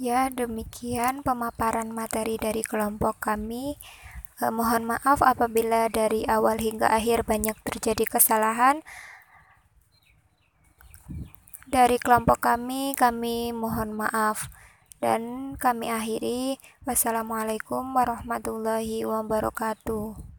Ya, demikian pemaparan materi dari kelompok kami. Eh, mohon maaf apabila dari awal hingga akhir banyak terjadi kesalahan. Dari kelompok kami, kami mohon maaf dan kami akhiri. Wassalamualaikum warahmatullahi wabarakatuh.